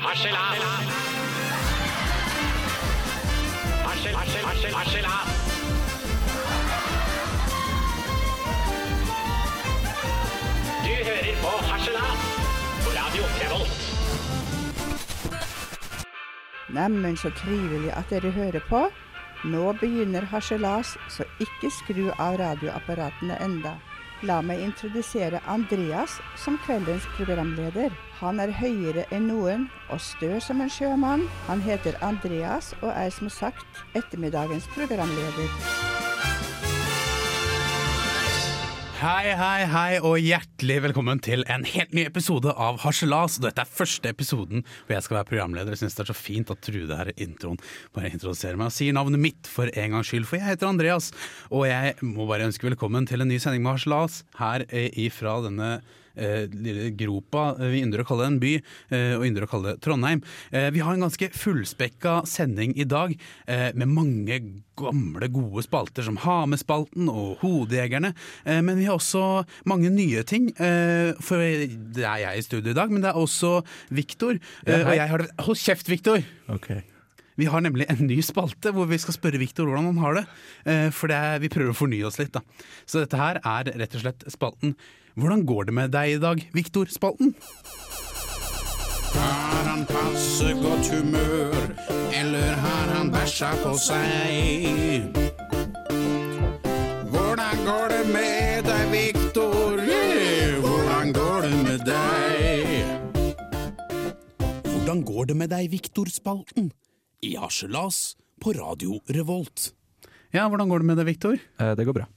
Harselas! Harsel, harsel, harsel, harselas! Du hører på Harselas på Radio Revolt. Neimen, så trivelig at dere hører på. Nå begynner harselas, så ikke skru av radioapparatene enda. La meg introdusere Andreas som kveldens programleder. Han er høyere enn noen og stø som en sjømann. Han heter Andreas og er som sagt ettermiddagens programleder. Hei, hei, hei, og hjertelig velkommen til en helt ny episode av Harselas. Dette er første episoden hvor jeg skal være programleder. Jeg synes det er så fint at Trude her i introen bare introduserer meg og sier navnet mitt for en gangs skyld, for jeg heter Andreas. Og jeg må bare ønske velkommen til en ny sending med Harselas her eh, ifra denne lille gropa vi ynder å kalle en by, eh, og ynder å kalle Trondheim. Eh, vi har en ganske fullspekka sending i dag, eh, med mange gamle, gode spalter som Hamespalten og Hodejegerne. Eh, men vi har også mange nye ting. Eh, for det er jeg i studio i dag, men det er også Viktor. Eh, og jeg har det Hold kjeft, Viktor! Vi har nemlig en ny spalte hvor vi skal spørre Viktor hvordan han har det. Eh, For det er, vi prøver å fornye oss litt, da. Så dette her er rett og slett spalten Hvordan går det med deg i dag, Viktor-spalten? Har han passe godt humør, eller har han bæsja på seg? Hvordan går det med deg, Viktor? Hvordan går det med deg? Hvordan går det med deg, Viktor-spalten? I Harselas på Radio Revolt. Ja, hvordan går det med deg, Viktor? Eh, Det går bra.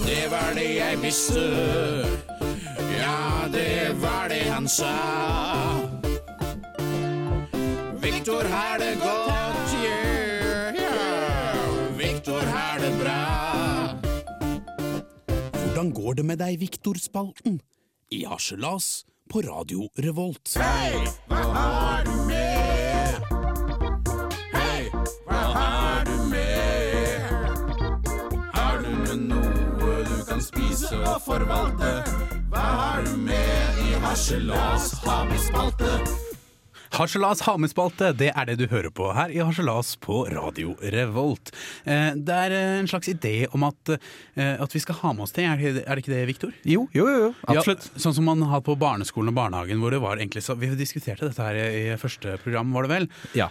Det var det jeg visste. Ja, det var det han sa. Viktor har det godt, yeah, yeah. Viktor har det bra. Hvordan går det med deg, Viktor-spalten? I Harselas på Radio Revolt. Hei, hva har du med? Spise forvalte? Hva har du med i harselas ha med spalte? Harselas ha med-spalte, det er det du hører på her i Harselas på Radio Revolt. Eh, det er eh, en slags idé om at, eh, at vi skal ha med oss ting, er det, ikke det, Viktor? Jo, jo, jo, absolutt. Ja, sånn som man har på barneskolen og barnehagen, hvor det var egentlig så Vi diskuterte dette her i første program, var det vel? Ja.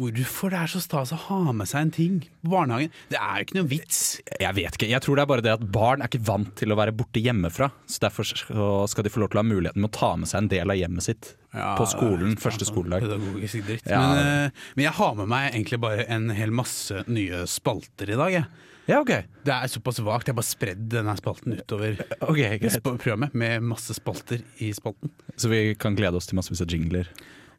Hvorfor det er så stas å ha med seg en ting på barnehagen. Det er jo ikke noe vits. Jeg vet ikke. Jeg tror det er bare det at barn er ikke vant til å være borte hjemmefra. Så Derfor skal de få lov til å ha muligheten med å ta med seg en del av hjemmet sitt Ja, på skolen første sånn skoledag. Pedagogisk dritt. Ja. Men, eh, men jeg har med meg egentlig bare en hel masse nye spalter i dag. Jeg. Ja, ok. Det er såpass vagt. Jeg har bare spredd denne spalten utover Ok, greit. sp- programmet med masse spalter i spalten. Så vi kan glede oss til massevis av jingler.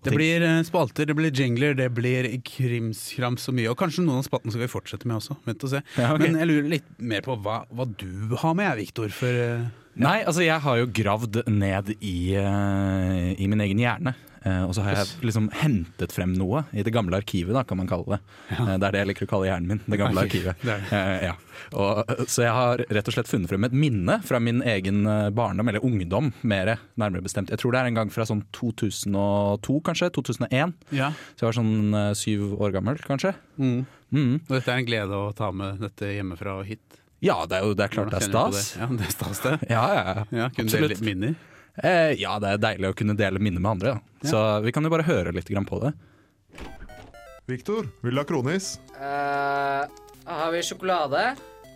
Det blir eh, spalter, det blir jingler, det blir krimskrams og mye. Og kanskje noen av spaltene skal vi fortsette med også. Vent og se. Ja, okay. Men jeg lurer litt mer på hva, hva du har med, Viktor. For eh, Nei, altså jeg har jo gravd ned i, uh, i min egen hjerne. Uh, og så har jeg liksom hentet frem noe i det gamle arkivet, da, kan man kalle det. Eh, det er det jeg liker å kalle hjernen min. Det gamle okay. arkivet. det det. Eh, ja. og, så jeg har rett og slett funnet frem et minne fra min egen barndom, eller ungdom, mer nærmere bestemt. Jeg tror det er en gang fra sånn 2002, kanskje? 2001. ja. Så jeg var sånn syv år gammel, kanskje. Mm. Mm. Og dette er en glede å ta med dette hjemmefra og hit. Ja, det er jo det er klart det er stas. Det. Ja, det er stas, det. Ja, ja, ja. Kunne Absolutt. dele litt minner. Eh, ja, det er deilig å kunne dele minner med andre. Ja. Så vi kan jo bare høre litt grann på det. Victor, vil du ha kronis? Uh, har vi sjokolade?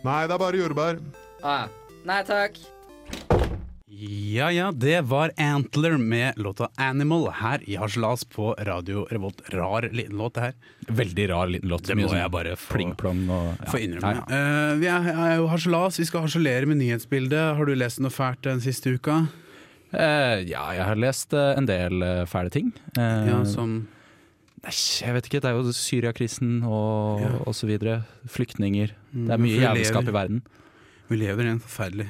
Nei, det er bare jordbær. Ah, nei takk. Ja ja, det var Antler med låta 'Animal' her i Harselas på Radio Revolt. Rar liten låt, det her. Veldig rar liten låt. Det må sånn jeg bare få- og ja. Få innrømme. Ja, ja. Uh, vi er, er jo harselas, vi skal harselere med nyhetsbildet. Har du lest noe fælt den siste uka? Uh, ja, jeg har lest uh, en del fæle ting. Ja, som Nei, jeg vet ikke. Det er jo Syriakrisen og, Ja. og så videre. Flyktninger. Det er Mm, mye jævelskap i verden. Vi lever i en forferdelig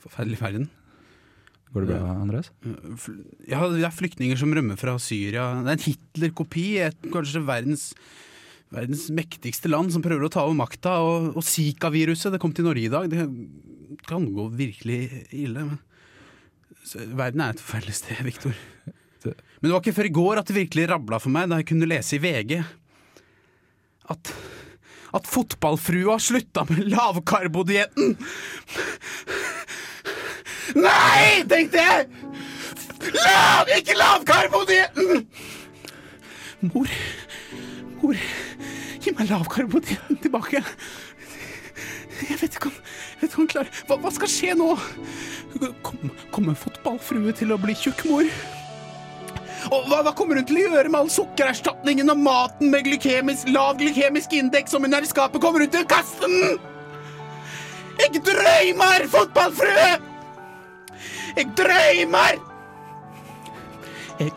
Forferdelig verden. Går det bra, Andreas? Eh, Ja, det er flyktninger som rømmer fra Syria. Det er en Hitler-kopi. Kanskje verdens Verdens mektigste land som prøver å ta over makta. Og, og Zika-viruset, det kom til Norge i dag. Det kan gå virkelig ille. Men verden er et forferdelig sted, Viktor. Men det var ikke før i går at det virkelig rabla for meg da jeg kunne lese i VG at, at fotballfrua slutta med lavkarbodietten. Nei, tenkte jeg! Lav, ikke lavkarbodietten! Mor, mor, gi meg lavkarbodietten tilbake. Jeg vet ikke om, jeg vet ikke om klarer hva, hva skal skje nå? Kom- Kommer fotballfrue til å bli tjukk, mor? Og hva, hva kommer hun til å gjøre med all sukkererstatningen og maten med glykemisk, lav glykemisk indeks som hun er i skapet? Kommer hun til å kaste den? Jeg drømmer, fotballfrue! Jeg drømmer! Jeg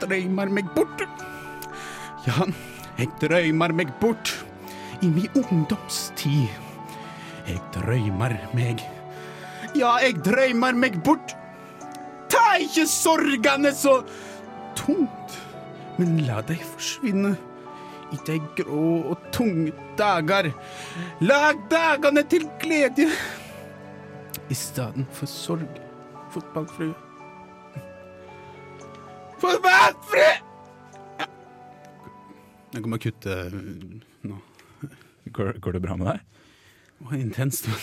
drømmer meg bort. Ja, jeg drømmer meg bort i min ungdomstid. Jeg drømmer meg Ja, jeg drømmer meg bort. Ta ikke sorgene så tungt, men la deg forsvinne i de grå og tunge dager. Lag dagene til glede i stedet for sorg, fotballfrue. Fotballfrue! Jeg kan bare kutte nå. Går, går det bra med deg? Det var intenst, men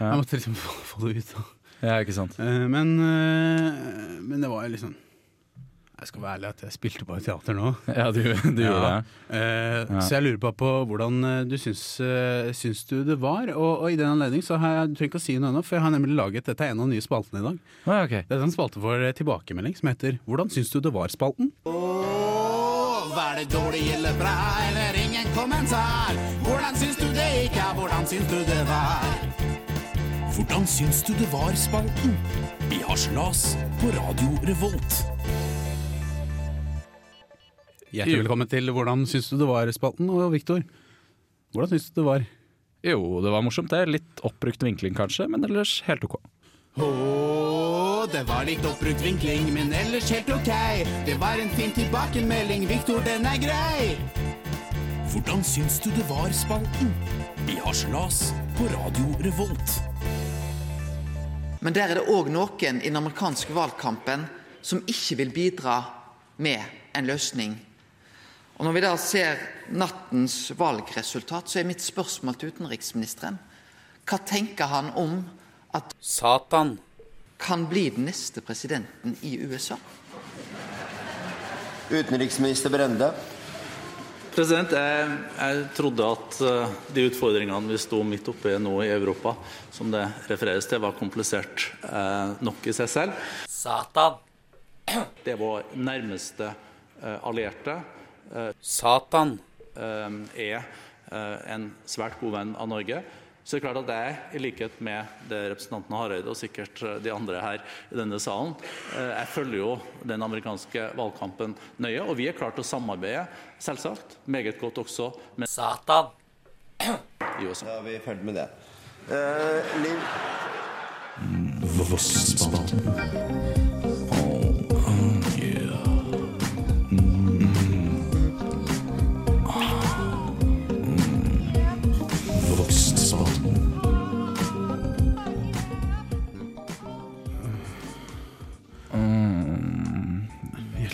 Ja. jeg måtte liksom få, få det ut. da. Ja, ikke sant? Eh, Men, eh, men det var liksom Jeg skal være ærlig at jeg spilte bare teater nå. Ja, du, du gjorde det. Eh, Ja. Så jeg lurer på, på hvordan eh, du syns, eh, syns du det var. Og, og i den anledning så har jeg du trenger ikke å si noe ennå, for jeg har nemlig laget Dette er en av de nye spaltene i dag. Ah, okay. ok. Det er en spalte for tilbakemelding som heter Hvordan syns du det var-spalten? Var det dårlig eller bra, eller ingen kommentar? Hvordan syns du det gikk, ja, hvordan syns du det var? Hvordan syns du det var, spalten? I Harselas på Radio Revolt. Hjertelig velkommen til Hvordan syns du det var-spalten. Og Viktor, hvordan syns du det var? Jo, det var morsomt det. Litt oppbrukt vinkling kanskje, men ellers helt ok. Åh, det var litt oppbrukt vinkling, men ellers helt ok. Det var en fin tilbakemelding, Viktor, den er grei. Hvordan syns du det var, spalten? har slas på Radio Revolt. Men der er det òg noen i den amerikanske valgkampen som ikke vil bidra med en løsning. Og Når vi da ser nattens valgresultat, så er mitt spørsmål til utenriksministeren Hva tenker han om at Satan. kan bli den neste presidenten i USA? Utenriksminister Brende. President, jeg, jeg trodde at eh, de utfordringene vi sto midt oppe i nå i Europa, som det refereres til, var komplisert eh, nok i seg selv. Satan. Det er vår nærmeste eh, allierte. Eh, Satan eh, er eh, en svært god venn av Norge. Så det er klart at jeg, i likhet med det representanten Hareide og sikkert de andre her i denne salen, eh, jeg følger jo den amerikanske valgkampen nøye, og vi er klart til å samarbeide, selvsagt, meget godt også med Satan i USA. Da er vi ferdig med det. Uh, Liv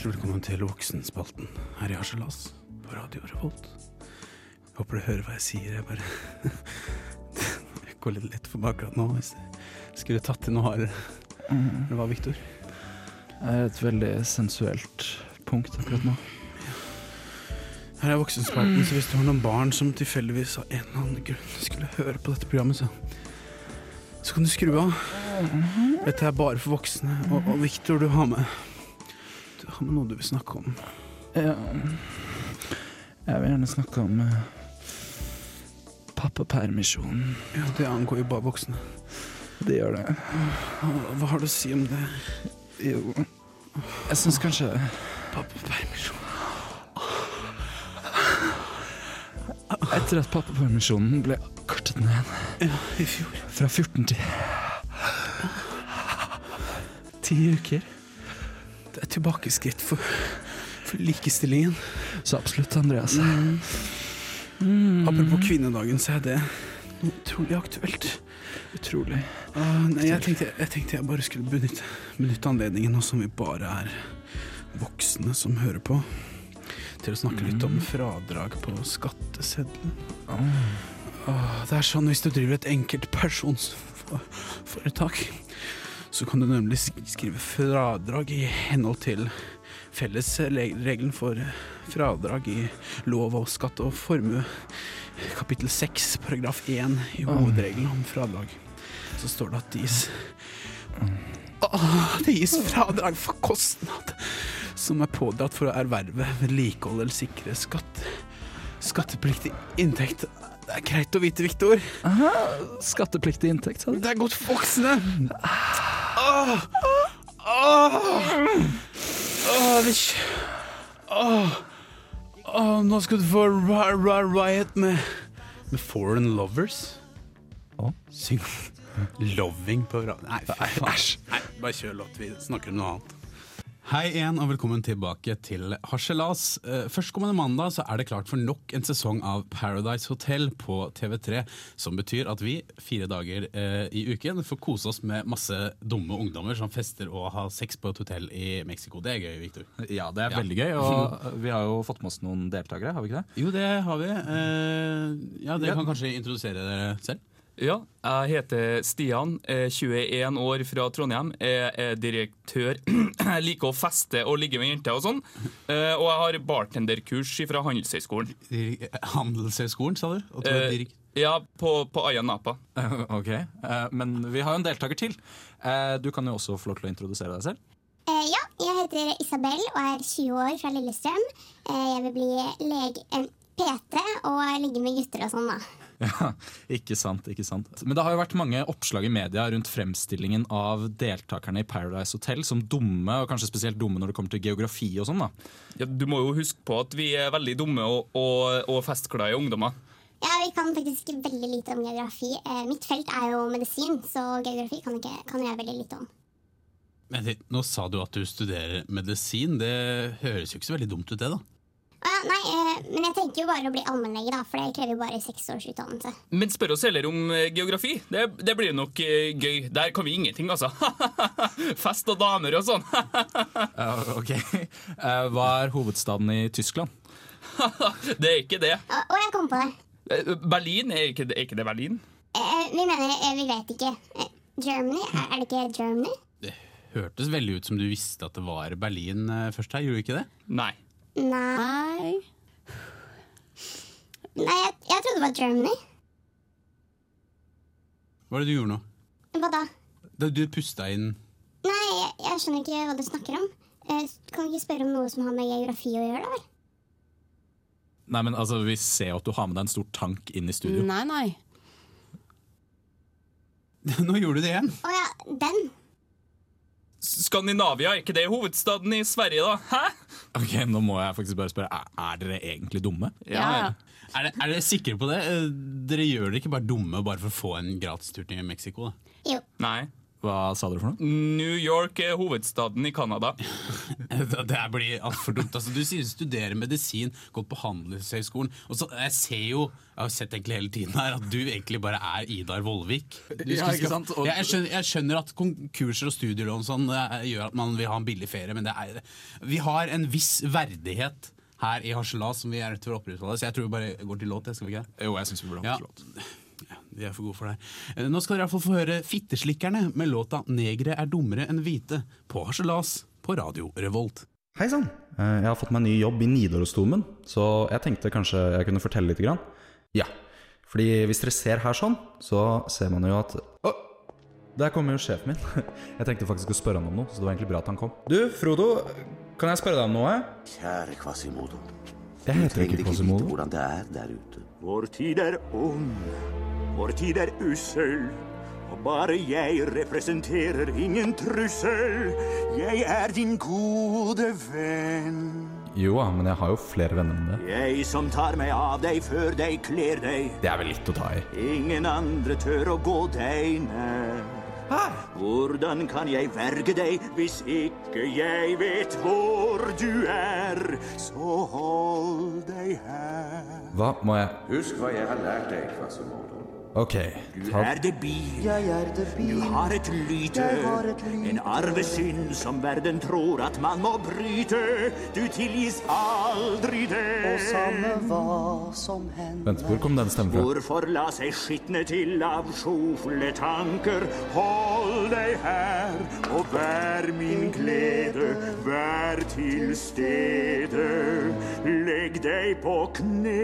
Hjertelig velkommen til Voksenspalten her i Harselas på Radio Revolt. Jeg håper du hører hva jeg sier. Jeg bare Det går litt lett for meg akkurat nå. Hvis jeg skulle tatt til noe hardere. Det var Viktor. Det er et veldig sensuelt punkt akkurat nå. Her er Voksenspalten, så hvis du har noen barn som tilfeldigvis av en eller annen grunn skulle høre på dette programmet, så, så kan du skru av. Dette er bare for voksne. Og, og Viktor, du har med Du har med noe du vil snakke om. Ja. Jeg vil gjerne snakke om uh, pappapermisjonen. Ja, Det angår jo bare voksne. Det gjør det. Hva, har du å si om det? Jo Jeg syns kanskje Pappapermisjon. Etter at pappapermisjonen ble kortet ned Ja, i fjor. fra 14 til 10 uker, Det er tilbakeskritt for, for likestillingen. så absolutt, Andreas. Apropos kvinnedagen, så er det noe utrolig aktuelt. Utrolig. Uh, nei, jeg tenkte, jeg tenkte jeg bare skulle benytte, benytte anledningen nå som vi bare er voksne som hører på, til å snakke litt om fradrag på skatteseddelen. Åh, det er sånn hvis du driver et enkeltpersonsforetak, så kan du nemlig skrive fradrag i henhold til fellesregelen for fradrag i lov og skatt og formue, kapittel 6, paragraf 1 i hovedregelen om fradrag. Så står det at det gis det gis fradrag for kostnad som er pådratt for å erverve, vedlikeholde eller sikre skatt. Skattepliktig inntekt. Det er greit å vite, Viktor. Skattepliktig inntekt, sa du? Det er godt voksne. Åh, åh, åh, det åh, åh, Nå skal du få ri- ri- riot med, med Foreign Lovers. Syng Loving på radio. Nei, fy faen. Nei, bare kjør låt. Vi snakker om noe annet. Hei igjen, og velkommen tilbake til Harselas. Eh, Førstkommende mandag så er det klart for nok en sesong av Paradise Hotel på TV3. Som betyr at vi fire dager eh, i uken får kose oss med masse dumme ungdommer som fester og har sex på et hotell i Mexico. Det er gøy, Victor. Ja, det er Ja. veldig gøy. Og vi har jo fått med oss noen deltakere, har vi ikke det? Jo, det har vi. Eh, ja, Dere kan kanskje introdusere dere selv? Ja, jeg heter Stian, er 21 år fra Trondheim. Jeg er direktør. Jeg liker å feste og ligge med jenter og sånn. Eh, Og jeg har bartenderkurs fra Handelshøyskolen. Handelshøyskolen, sa du? Og du er Eh, Ja, på, på Aya Napa. ok, eh, Men vi har jo en deltaker til. Eh, Du kan jo også få lov til å introdusere deg selv. Eh, ja, jeg heter Isabel og er 20 år fra Lillestrøm. Eh, jeg vil bli lege, PT og ligge med gutter og sånn, da. Ja, ikke sant, ikke sant. Men det har jo vært mange oppslag i media rundt fremstillingen av deltakerne i Paradise Hotel som dumme, og kanskje spesielt dumme når det kommer til geografi og sånn. da. Ja, du må jo huske på at vi er veldig dumme og, og, og festglade ungdommer. Ja, Vi kan faktisk veldig lite om geografi. Eh, mitt felt er jo medisin, så geografi kan, ikke, kan jeg veldig lite om. Men Nå sa du at du studerer medisin. Det høres jo ikke så veldig dumt ut, det, da. Nei, eh, men jeg tenker jo bare å bli allmennlege, da, for det krever jo bare seks års utdannelse. Men spør oss heller om eh, geografi. Det, det blir nok eh, gøy. Der kan vi ingenting, altså. Fest og damer og sånn. uh, ok. Uh, Hva er hovedstaden i Tyskland? det er ikke det. Å, og jeg kom på det. Berlin, er ikke det, er ikke det Berlin? Uh, vi mener Vi vet ikke. Germany? Er, er det ikke Germany? Det hørtes veldig ut som du visste at det var Berlin først her, gjorde du ikke det? Nei. Nei Nei, jeg, jeg trodde det var Germany. Hva er det du gjorde nå? Hva da? Da du pusta inn Nei, jeg, jeg skjønner ikke hva du snakker om. Jeg kan du ikke spørre om noe som har med geografi å gjøre, da vel? Nei, men altså, Vi ser jo at du har med deg en stor tank inn i studio. Nei, nei. Nå gjorde du det igjen. Å ja, den. Skandinavia, er ikke det hovedstaden i Sverige, da? Hæ? Ok, Nå må jeg faktisk bare spørre, er, er dere egentlig dumme? Ja. Er, det, er dere sikre på det? Eh, Dere gjør det ikke bare dumme bare for å få en gratistur til Mexico? da? Jo. Nei. Hva sa dere for noe? New York er hovedstaden i Canada. Det blir altfor dumt. Altså, du sier du studerer medisin, gått på Handelshøyskolen. Og så, jeg ser jo, jeg har sett egentlig hele tiden her, at du egentlig bare er Idar Vollvik. Ja, ikke sant? Og- jeg, skjønner, jeg skjønner at konkurser og studielån sånn, eh, gjør at man vil ha en billig ferie, men det er, vi har en viss verdighet her i Harselas som vi er nødt til å opprettholde. Så jeg tror vi bare går til låt. Skal vi ikke? Jo, jeg syns vi burde Ja. ha låt. Ja, de er for gode for det. Eh, Nå skal dere i hvert fall få høre Fitteslikkerne med låta 'Negre er dummere enn hvite' på Harselas på Radio Revolt. Hei sann! Eh, Jeg har fått meg ny jobb i Nidarosdomen, så jeg tenkte kanskje jeg kunne fortelle litt. Grann. Ja, fordi hvis dere ser her sånn, så ser man jo at Å, Der kommer jo sjefen min. Jeg tenkte faktisk å spørre han om noe, så det var egentlig bra at han kom. Du, Frodo, kan jeg spørre deg om noe? Kjære Kvasimodo. Jeg heter ikke Quasimodo. vite hvordan det er der ute. Vår tid er ond, vår tid er ussel. Og bare jeg representerer ingen trussel. Jeg er din gode venn. Jo da, men jeg har jo flere venner enn det. Jeg som tar meg av deg før deg kler deg. Det er vel litt å ta i. Ingen andre tør å gå deg nær. Hvordan kan jeg verge deg hvis ikke jeg vet hvor du er? Så hold deg her. Hva må jeg Husk hva jeg har lært deg, Quasimodo. Ok, Du ta er det bil. Jeg er det bil. Du har et lyte. Jeg har et lyte. En arvesynd som verden tror at man må bryte. Du tilgis aldri det. Og samme hva som hender. Vent, hvor kom den stemmen fra? Hvorfor la seg skitne til av sjofle tanker? Hold deg her og vær min glede, vær til stede. Legg deg på kne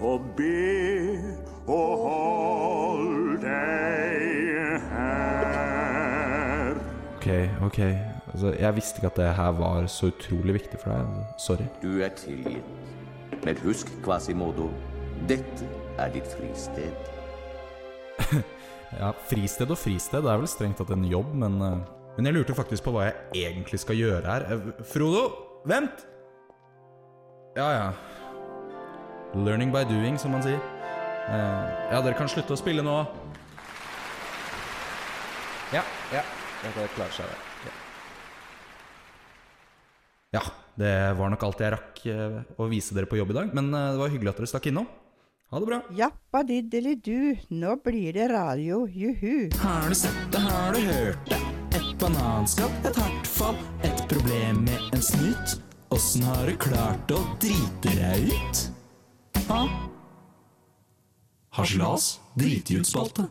og be, og hold deg her. Ok, ok. Altså, jeg visste ikke at det her var så utrolig viktig for deg. altså. Sorry. Du er tilgitt. Men husk, Quasimodo, dette er ditt fristed. Ja, Fristed og fristed det er vel strengt tatt en jobb, men eh, Men jeg lurte faktisk på hva jeg egentlig skal gjøre her. Eh, Frodo, vent! Ja, ja. Learning by doing, som man sier. Eh, ja, dere kan slutte å spille nå. Ja, ja. Dette klarer seg, det. Ja. ja, det var nok alt jeg rakk eh, å vise dere på jobb i dag, men eh, det var hyggelig at dere stakk innom. Ha det bra. Jappa diddeli du, nå blir det radio, juhu. Har du sett det, har du hørt det? Et bananskall, et hardt fall, et problem med en snut. Åssen har du klart å drite deg ut? Ha? Harselas dritiutspalte.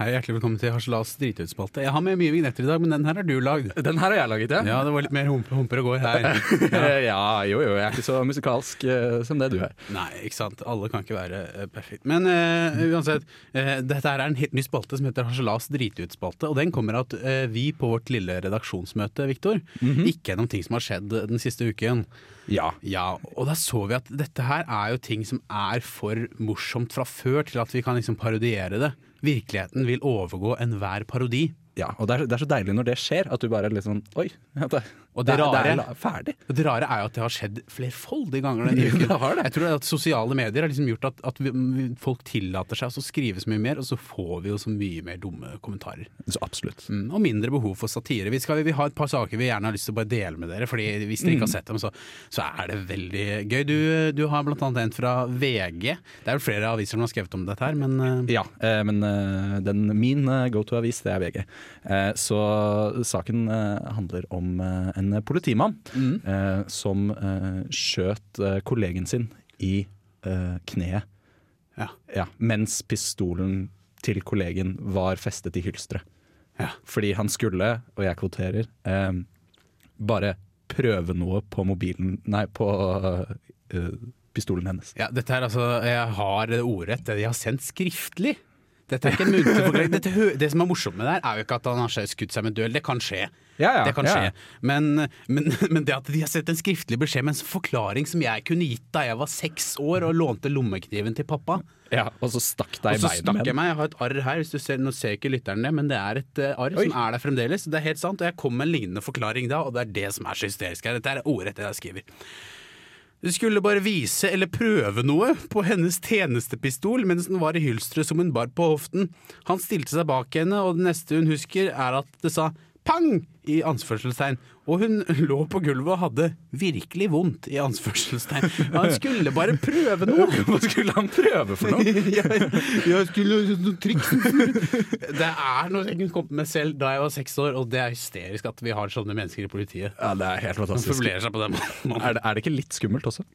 Hei, Hjertelig velkommen til Harselas dritutspalte. Jeg har med mye vignetter i dag, men den her har du lagd. Den her har jeg laget, ja. Ja, Det var litt mer humper, humper og går her. Ja. jo, jo, jeg er ikke så musikalsk uh, som det du er. Nei, ikke sant. Alle kan ikke være uh, perfekt. Men uh, uansett, dette her er en helt ny spalte som heter Harselas dritutspalte. Og den kommer av at vi på vårt lille redaksjonsmøte, Viktor, gikk gjennom ting som har skjedd den siste uken. Ja. ja. Og da så vi at dette her er jo ting som er for morsomt fra før til at vi kan liksom parodiere det. Virkeligheten vil overgå enhver parodi. Ja, og det er, det er så deilig når det skjer, at du bare sånn Oi. Ja, det, Og det, det, er- rare, det er og det rare er jo at det har skjedd flerfoldige ganger denne uken. Det har det. Jeg tror at sosiale medier har liksom gjort at, at vi, folk tillater seg å skrive så mye mer, og så får vi jo så mye mer dumme kommentarer. Så absolutt. Mm, og mindre behov for satire. Vi, skal, vi har et par saker vi gjerne har lyst til å bare dele med dere, Fordi hvis dere ikke har Mm. sett dem, så, så er det veldig gøy. Du, du har blant annet en fra VG. Det er vel flere aviser som har skrevet om dette her, men eh, Ja, eh, men eh, den, min go to-avis, det er VG. Eh, så saken handler om en politimann eh, som eh, skjøt eh, kollegen sin i eh, kneet. Ja. mens pistolen til kollegen var festet i hylsteret. Ja. Fordi han skulle, og jeg kvoterer, eh, bare prøve noe på mobilen Nei, på eh, pistolen hennes. Ja, dette er altså, Jeg har ordrett det de har sendt skriftlig. Dette er ikke en muntlig forklaring. Dette, det som er morsomt med det her, er jo ikke at han har skutt seg med død. Det kan skje. Ja, ja, det kan ja. Men, men, men det at de har sett en skriftlig beskjed med en forklaring som jeg kunne gitt da jeg var seks år og lånte lommekniven til pappa Ja, Og så stakk deg Og i så beinet stakk jeg meg. Jeg har et arr her. Hvis du ser, nå ser ikke lytteren det, men det er et eh, arr Oi. som er der fremdeles. Det er helt sant. Og jeg kom med en lignende forklaring da, og det er det som er så hysterisk her. Dette er ordrett det jeg skriver. Du skulle bare vise eller prøve noe på hennes tjenestepistol mens den var i hylsteret som hun bar på hoften. Han stilte seg bak henne, og det neste hun husker er at det sa pang i anførselstegn. Og hun lå på gulvet og hadde virkelig vondt i anførselstegn. Han skulle bare prøve noe. Hva skulle han prøve for noe? jeg, jeg skulle noe triks. Det er noe jeg kunne kommet med selv da jeg var seks år, og det er hysterisk at vi har sånne mennesker i politiet. Ja, det er helt fantastisk. Er det, er det ikke litt skummelt også?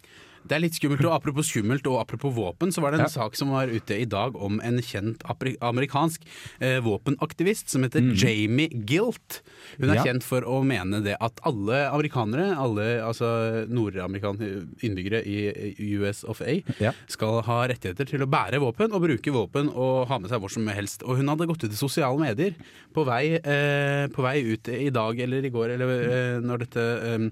Det er litt skummelt, og apropos skummelt og apropos våpen, så var det en Ja. sak som var ute i dag om en kjent amerikansk eh, våpenaktivist som heter Jamie Gilt. Hun er Ja. kjent for å mene det at alle amerikanere, alle altså nordamerikanske innbyggere i US of A, Ja. skal ha rettigheter til å bære våpen og bruke våpen og ha med seg hvor som helst. Og hun hadde gått ut i sosiale medier på vei, eh, på vei ut i dag eller i går, eller eh, når dette eh,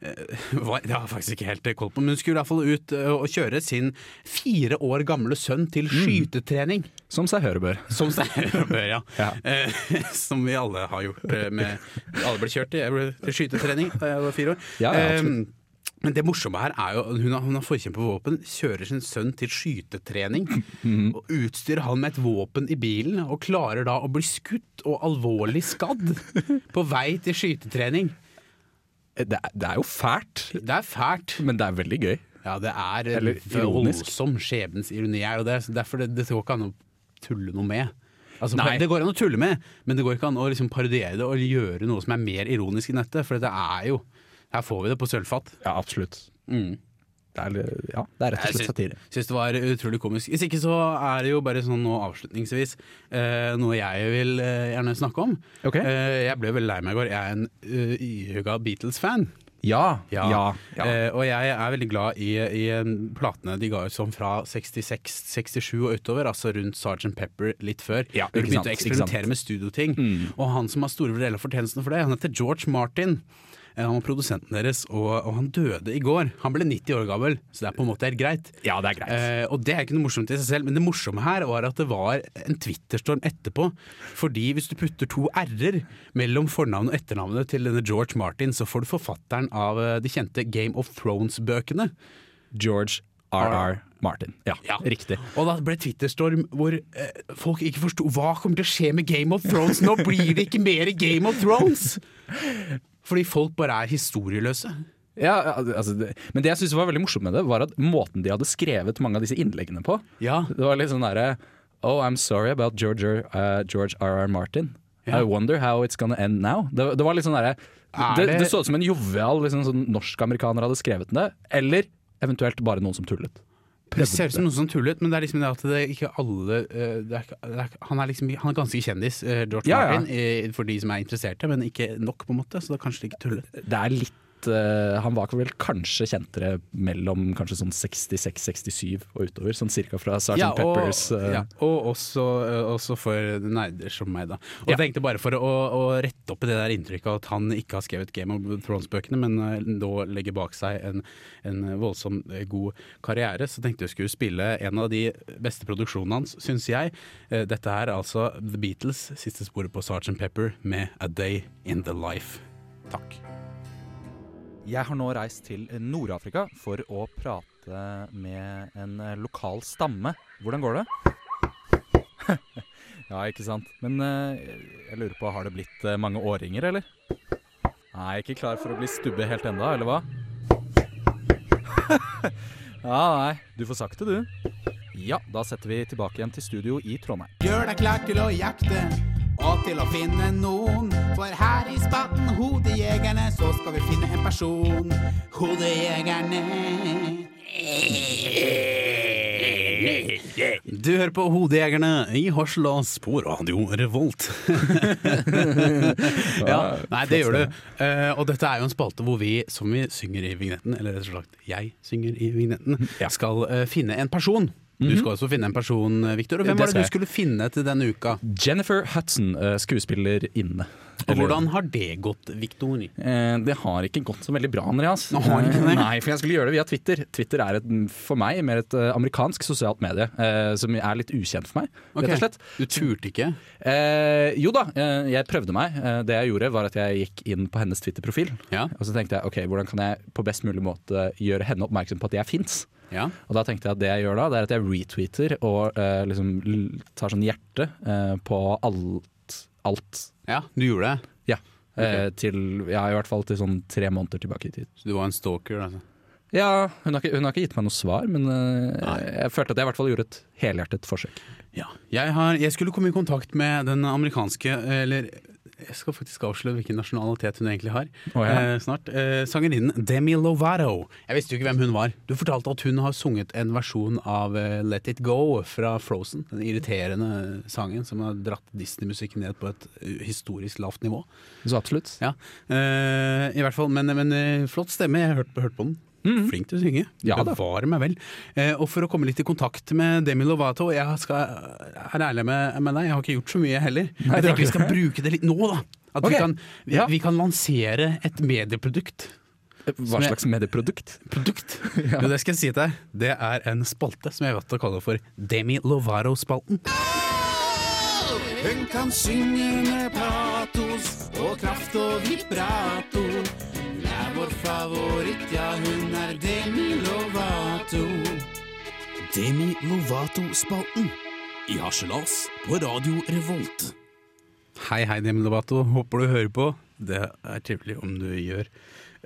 Det har faktisk ikke helt koll på, men hun skulle i hvert fall ut eh, og kjøre sin fire år gamle sønn til skytetrening. Som seg høre bør. Som seg bør, ja. Ja. Eh, som vi alle har gjort. eh, Med, alle ble kjørt til, til skytetrening da jeg var fire år. Ja, ja, Eh, absolutt. men det morsomme her er jo hun har, hun har forkjemper på våpen, kjører sin sønn til skytetrening. Mm. Og utstyrer han med et våpen i bilen, og klarer da å bli skutt og alvorlig skadd på vei til skytetrening. Det er, det er jo fælt, Det er fælt. men det er veldig gøy. Ja, det er Eller voldsom skjebnens ironi her, og det, er- derfor det, det går ikke an å tulle noe med. Altså, det går an å tulle med, men det går ikke an å liksom parodiere det og gjøre noe som er mer ironisk enn dette, for det er jo Her får vi det på sølvfat. Ja, absolutt. Mm. Det er, ja, det er rett og slett satire. Jeg syns det var utrolig komisk. Hvis ikke så er det jo bare sånn nå avslutningsvis eh, noe jeg vil eh, gjerne snakke om. Okay. Eh, jeg ble veldig lei meg i går. Jeg er en uh, ihuga Beatles-fan. Ja, ja, ja. Uh, og jeg er veldig glad i, i eh, platene de ga ut sånn fra 66, 67 og utover, altså rundt Sgt. Pepper litt før. Ja, Når de begynte å sant, eksperimentere med studioting. Mm. Og han som har store deler av fortjenesten for det, han heter George Martin. Eh, Han var produsenten deres, og, og han døde i går. Han ble 90 år gammel, så det er på en måte helt greit. Ja, det er greit. Eh, og det er ikke noe morsomt i seg selv, men det morsomme her var at det var en Twitterstorm etterpå. Fordi hvis du putter to r-er mellom fornavnet og etternavnet til denne George Martin, så får du forfatteren av eh, de kjente Game of Thrones-bøkene. George R.R. Martin. Ja, riktig. Og da ble Twitterstorm hvor eh, folk ikke forsto hva kommer til å skje med Game of Thrones. Nå blir det ikke mer Game of Thrones! Fordi folk bare er historieløse. Ja, altså det, men det jeg synes var veldig morsomt med det, var at måten de hadde skrevet mange av disse innleggene på. Det var litt sånn derre Oh, I'm sorry about George, uh, George R.R. Martin. I wonder how it's gonna end now. Det, det var litt sånn derre Er det, det- det så ut som en jovial liksom, sånn norsk-amerikaner hadde skrevet det, eller eventuelt bare noen som tullet. Det ser ut som noe som tullet, men det er liksom det at det er ikke alle eh, det er, ikke- er, han, er liksom, han er ganske kjendis, eh, George Ja. Martin, for de som er interesserte, men ikke nok, på en måte. Så det er kanskje ikke tullet. Det er litt eh, Han var vel kanskje kjentere mellom kanskje sånn 66-67 og utover, sånn cirka fra Sgt. Ja, Peppers. Uh, ja, og også, eh, også for nerder som meg, da. Og Ja. jeg tenkte bare for å, å rette opp i det der inntrykket at han ikke har skrevet Game of Thrones-bøkene, men nå legger bak seg en, en voldsom god karriere, så tenkte jeg skulle spille en av de beste produksjonene hans, syns jeg. Dette er altså The Beatles, siste sporet på Sgt. Pepper, med A Day In The Life. Takk. Jeg har nå reist til Nord-Afrika for å prate med en eh, lokal stamme. Hvordan går det? ja, ikke sant. Men eh, jeg lurer på, har det blitt eh, mange årringer, eller? Nei, ikke klar for å bli stubbe helt enda, eller hva? ja, nei. Du får sagt det, du. Ja, da setter vi tilbake igjen til studio i Trondheim. Gjør deg klar til å jakte og til å finne noen. For her i spatten Hodejegerne så skal vi finne en person. Hodejegerne. Du hører på Hodejegerne i Horselas på Radio Revolt. ja, nei, det gjør du. Eh, og dette er jo en spalte hvor vi, som vi synger i vignetten, eller rett og slett jeg synger i vignetten, skal eh, finne en person. Du Mhm. skal også finne en person, Victor. Og hvem var det du skulle finne til denne uka? Jennifer Hudson, eh, skuespiller inne. Og hvordan har det gått, Victor? Eh, det har ikke gått så veldig bra, Andreas. Nå? Eh, Nei, for jeg skulle gjøre det via Twitter. Twitter er et, for meg mer et amerikansk sosialt medie, eh, som er litt ukjent for meg, okay. rett og slett. Du turte ikke? Eh, jo da, jeg prøvde meg. Det jeg gjorde, var at jeg gikk inn på hennes Twitter-profil. Og så tenkte jeg ok, hvordan kan jeg på best mulig måte gjøre henne oppmerksom på at jeg fins? Ja. Og da tenkte jeg at det jeg gjør da, det er at jeg retweeter og eh, liksom tar sånn hjerte eh, på alt. alt. Ja, du gjorde det? Ja. Eh, til, ja, i hvert fall til sånn tre måneder tilbake i tid. Så du var en stalker, altså? Ja, hun har ikke, hun har ikke gitt meg noe svar, men eh, jeg følte at jeg i hvert fall gjorde et helhjertet forsøk. Ja. Jeg, har, jeg skulle komme i kontakt med den amerikanske Eller jeg skal faktisk avsløre hvilken nasjonalitet hun egentlig har. Oh, ja. eh, snart. Eh, Sangerinnen Demi Lovato. Jeg visste jo ikke hvem hun var. Du fortalte at hun har sunget en versjon av eh, Let It Go fra Frozen. Den irriterende sangen som har dratt Disney-musikken ned på et eh, historisk lavt nivå. Så absolutt. Ja, eh, i hvert fall. Men, men eh, flott stemme. Jeg har hørt, hørt på den. Flink til å synge. Ja. Bevare meg vel. Eh, og for å komme litt i kontakt med Demi Lovato Jeg skal er ærlig med, med deg, jeg har ikke gjort så mye heller. Nei, jeg tenker vi skal det. bruke det litt nå, da. At okay. vi, kan, vi, Ja. vi kan lansere et medieprodukt. Hva slags medieprodukt? Produkt? Jo, det skal jeg si til deg. Det er en spalte som jeg vet å kalle for Demi Lovato-spalten. Hun kan synge med patos og kraft og vibrato. Vår favoritt, ja, hun er Demi Lovato. Demi Lovato-spalten i harselas på Radio Revolt. Hei, hei, Demi Lovato. Håper du hører på. Det er trivelig om du gjør.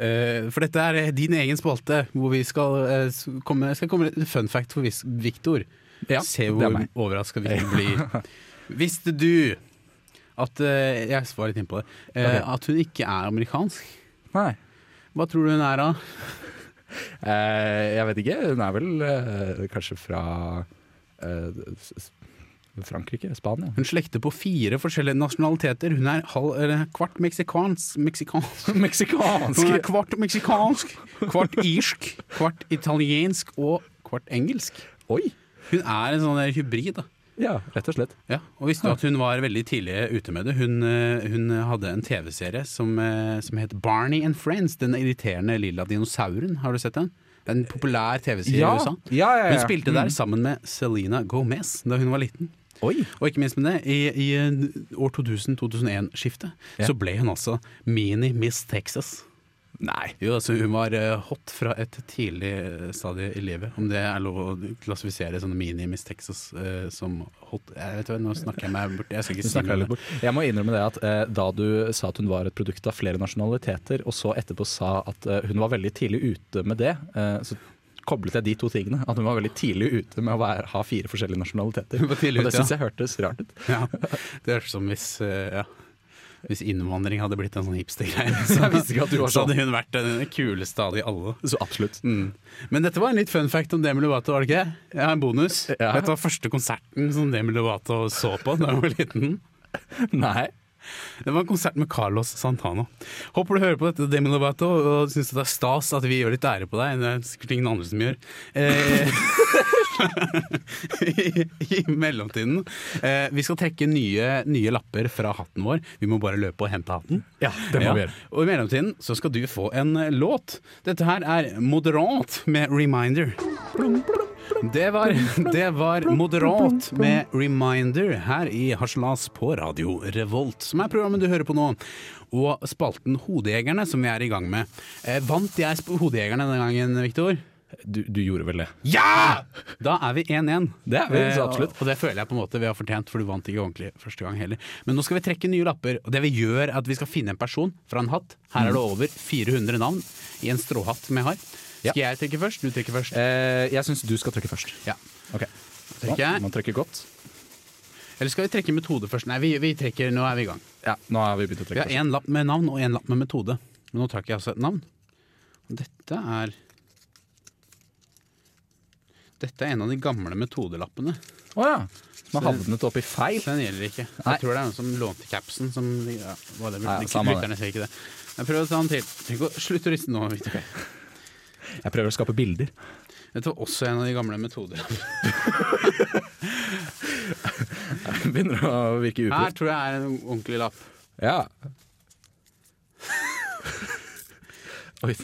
Eh, for dette er din egen spalte, hvor vi skal eh, komme, skal komme med fun fact for Viktor. Victor. Ja, Se hvor overraska Victor blir. Visste du at eh, Jeg var litt inne på det. eh, At hun ikke er amerikansk? Nei. Hva tror du hun er da? Eh, jeg vet ikke. Hun er vel eh, kanskje fra eh, Frankrike? Spania? Hun slekter på fire forskjellige nasjonaliteter. Hun er halv, kvart meksikansk Meksikansk? Meksikansk. Hun er kvart meksikansk, kvart irsk, kvart italiensk og kvart engelsk. Oi! Hun er en sånn hybrid, da. Ja, rett og slett. Ja, og visste du at hun var veldig tidlig ute med det? Hun, eh, hun hadde en TV-serie som, eh, som het Barney and Friends. Den irriterende lilla dinosauren. Har du sett den? En populær TV-serie Ja. i USA. Ja, ja, ja. Hun spilte der Mm. sammen med Selena Gomez da hun var liten. Og ikke minst med det, i, i år 2000-2001-skiftet Ja. så ble hun altså Mini Miss Texas. Nei. Jo, altså Hun var eh, hot fra et tidlig eh, stadie i livet. Om det er lov å klassifisere sånne Mini Miss Texas uh, som hot Jeg vet hva, Nå snakker jeg meg bort. Jeg skal ikke si snakker litt bort. Jeg må innrømme det at uh, da du sa at hun var et produkt av flere nasjonaliteter, og så etterpå sa at uh, hun var veldig tidlig ute med det, eh, så koblet jeg de to tingene. At hun var veldig tidlig ute med å være, ha fire forskjellige nasjonaliteter. Tidlig og det syns jeg hørtes rart ut. Ja, det hørtes som hvis, eh, ja, hvis innvandring hadde blitt en sånn hipstergreie. Så, så hadde sånn. hun vært den kuleste av de alle. Så absolutt. Mm. Men dette var en litt fun fact om Demi Lovato, var det ikke? Jeg har en bonus. Ja. Dette var første konserten som Demi Lovato så på da hun var liten? Nei. Det var en konsert med Carlos Santana. Håper du hører på dette, Demi Lovato, og syns det er stas at vi gjør litt ære på deg. Det er sikkert ingen andre som gjør. Eh, I, I mellomtiden eh, Vi skal trekke nye, nye lapper fra hatten vår. Vi må bare løpe og hente hatten. Ja, det må vi gjøre. Og i mellomtiden så skal du få en eh, låt. Dette her er Moderat med Reminder. Det var, det var Moderat med Reminder her i Harselas på Radio Revolt, som er programmet du hører på nå. Og spalten Hodejegerne, som vi er i gang med. Eh, vant jeg Hodejegerne denne gangen, Viktor? Du, du gjorde vel det? Ja! Da er vi 1-1. Det er vi, så Eh, absolutt. Og, det føler jeg på en måte vi har fortjent, for du vant ikke ordentlig første gang heller. Men nå skal vi trekke nye lapper, og det vi gjør er at vi skal finne en person fra en hatt. Her er det Mm. over 400 navn i en stråhatt som jeg har. Skal jeg trekke først? Du trekker først. Eh, jeg syns du skal trekke først. Ja. Ok. Trekker jeg. Man trekker godt. Eller skal vi trekke metode først? Nei, vi, vi trekker, nå er vi i gang. Ja, nå har vi begynt å trekke Vi har én lapp med navn og én lapp med metode. Men nå trakk jeg altså et navn. Dette er Dette er en av de gamle metodelappene. Å ja. Som har havnet oppi feil. Den gjelder ikke. Nei. Jeg tror det er noen som lånte capsen. Som, ja, whatever. Nei, ja, det. Lytterne ser ikke det. Jeg prøver å ta den til. Slutt å riste nå, Victor. Jeg prøver å skape bilder. Dette var også en av de gamle metodelappene. Begynner å virke Her tror jeg er en ordentlig lapp. Ja. Oi,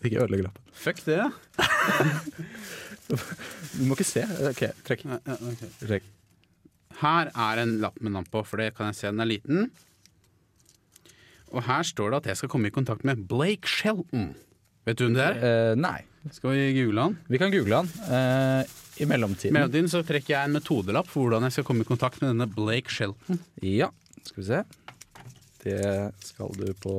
ikke ødelegg lappen. Fuck det, da. Du må ikke se. Ok, trekk. Ja, ja. Trekk. Her er en lapp med navn på, for det kan jeg se den er liten. Og her står det at jeg skal komme i kontakt med Blake Shelton. Vet du hvem det er? Eh, nei. Skal vi google han? Vi kan google han. Eh, I I mellomtiden mellomtiden så trekker jeg en metodelapp for hvordan jeg skal komme i kontakt med denne Blake Shelton. Ja, skal vi se. Det skal du på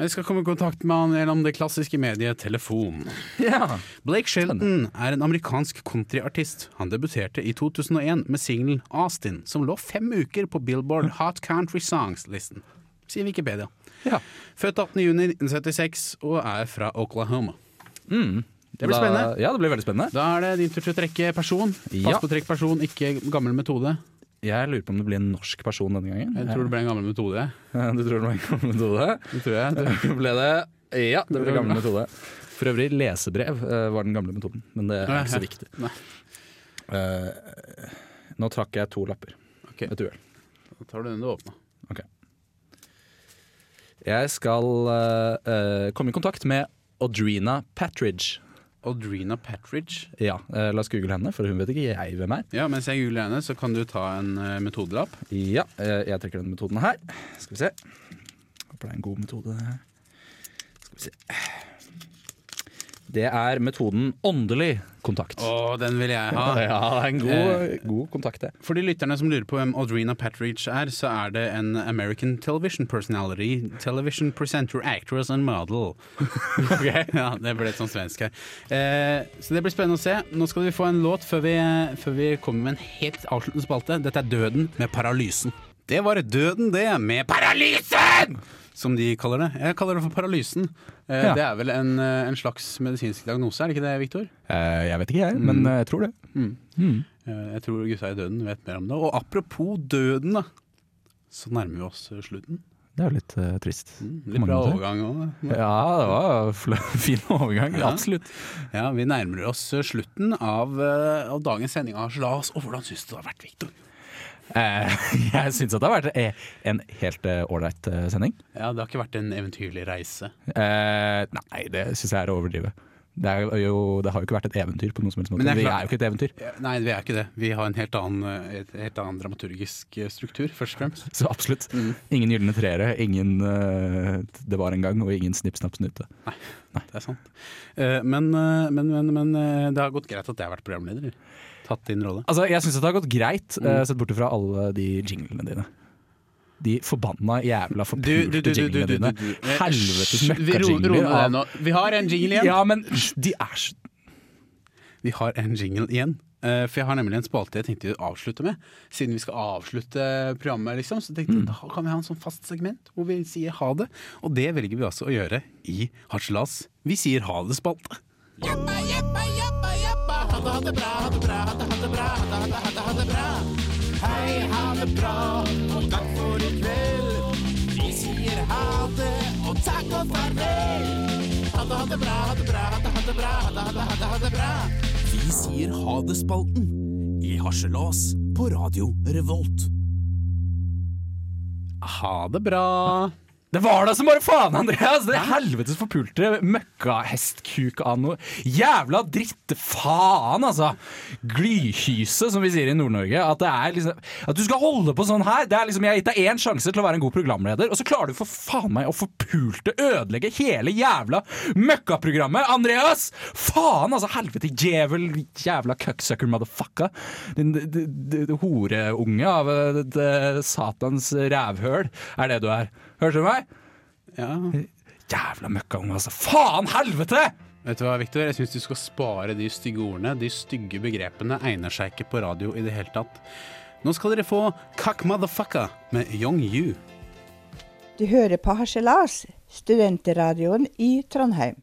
Jeg skal komme i kontakt med han gjennom det klassiske mediet telefon. Ja. Blake Shelton er en amerikansk countryartist. Han debuterte i 2001 med singelen Austin, som lå fem uker på Billboard Hot Country Songs-listen. Sier Wikipedia. Ja. Født 18.6.1976 og er fra Oklahoma. Mm. Det blir Da- spennende. Ja, det blir veldig spennende. Da er det din tur til å trekke person. Pass Ja. på å trekke person, ikke gammel metode. Jeg lurer på om det blir en norsk person denne gangen. Jeg tror det ble en gammel metode. Du tror det ble en gammel metode? Det tror jeg. Det ble det. Ja, det ble gammel metode. For øvrig, lesebrev eh, var den gamle metoden, men det er ikke så viktig. Eh, nå trakk jeg to lapper. Ok. Et uhell. Da tar du den du åpna. Ok. Jeg skal uh, komme i kontakt med Audrina Patridge. Audrina Patridge. Ja, eh, La oss google henne, for hun vet ikke jeg hvem er. Ja, Mens jeg googler henne, så kan du ta en eh, metodelapp. Ja, eh, jeg trekker den metoden her. Skal vi se. Håper det er en god metode. Skal vi se. Det er metoden åndelig kontakt. Å, den vil jeg ha. Ja, det er en god, god kontakt, det. For de lytterne som lurer på hvem Audrina Patridge er, så er det en American television personality, television presenter, actress and model. ok, ja, Det ble litt sånn svensk her. Eh, så det blir spennende å se. Nå skal vi få en låt før vi, før vi kommer med en helt avsluttende spalte. Dette er Døden med paralysen. Det var Døden, det, med paralysen! Som de kaller det. Jeg kaller det for paralysen. Eh, Ja. Det er vel en, eh, en slags medisinsk diagnose, er det ikke det, Viktor? Eh, jeg vet ikke jeg, men Mm. eh, jeg tror det. Mm. Mm. Eh, Jeg tror gutta i Døden vet mer om det. Og apropos Døden, da. Så nærmer vi oss slutten. Det er jo litt uh, trist. Mm, Litt bra måter. overgang òg. Ja, det var fin overgang. Ja. Absolutt. Ja, vi nærmer oss slutten av, av dagens sending av Harselas. Og hvordan syns du det har vært, Viktor? Eh, jeg syns at det har vært eh, en helt eh, ålreit sending. Ja, det har ikke vært en eventyrlig reise. Eh, nei, det syns jeg er å overdrive. Det, jo, det har jo ikke vært et eventyr på noen som helst måte. Er Vi er jo ikke et eventyr. Nei, vi er ikke det. Vi har en helt annen, et helt annen dramaturgisk struktur, først og fremst. Så absolutt. Ingen gylne treere, ingen uh, Det var en gang, og ingen snipp, snapp, snute. Det er sant. Uh, Men, men, men, men det har gått greit at jeg har vært programleder. Tatt din rolle. Altså, jeg syns det har gått greit, Mm. uh, sett bort fra alle de jinglene dine. De forbanna jævla forpulte jinglene dine. Eh, Helvetes møkkajingler. vi. Vi har en jingle igjen. Ja, men de er så Vi har en jingle igjen. Uh, For jeg har nemlig en spalte jeg tenkte å avslutte med. Siden vi skal avslutte programmet, liksom, så tenkte jeg da kan vi ha en sånn fast segment hvor vi sier ha det. Og det velger vi altså å gjøre i Harselas Vi sier ha det-spalte. Ha det bra, ha det bra, ha det, ha det bra, ha det, bra, hadde ha det, ha det bra. Hei, ha det bra, og takk for i kveld. Vi sier ha det, og takk og farvel. Ha det, det bra, ha det bra, ha det, det bra, ha det, ha det, bra. Vi sier ha det-spalten i Harselas på Radio Revolt. Ha det bra. Det var da som bare faen, Andreas! Det helvetes forpulte møkkahestkuk av noe jævla dritte faen, altså! Glykyse, som vi sier i Nord-Norge. At, det liksom, at du skal holde på sånn her. Det er liksom, Jeg har gitt deg én sjanse til å være en god programleder, og så klarer du for faen meg å forpulte ødelegge hele jævla møkkaprogrammet! Andreas! Faen, altså! Helvete, djevel, jævla cucksucker motherfucker. Din horeunge av eh, satans rævhøl er det du er. Hørte du meg? Ja. Jævla møkkaunge, altså. Faen helvete! Vet du hva, Victor? Jeg syns du skal spare de stygge ordene. De stygge begrepene egner seg ikke på radio i det hele tatt. Nå skal dere få Kak Motherfucka med Young Yu. Du hører på Harselas, studentradioen i Trondheim.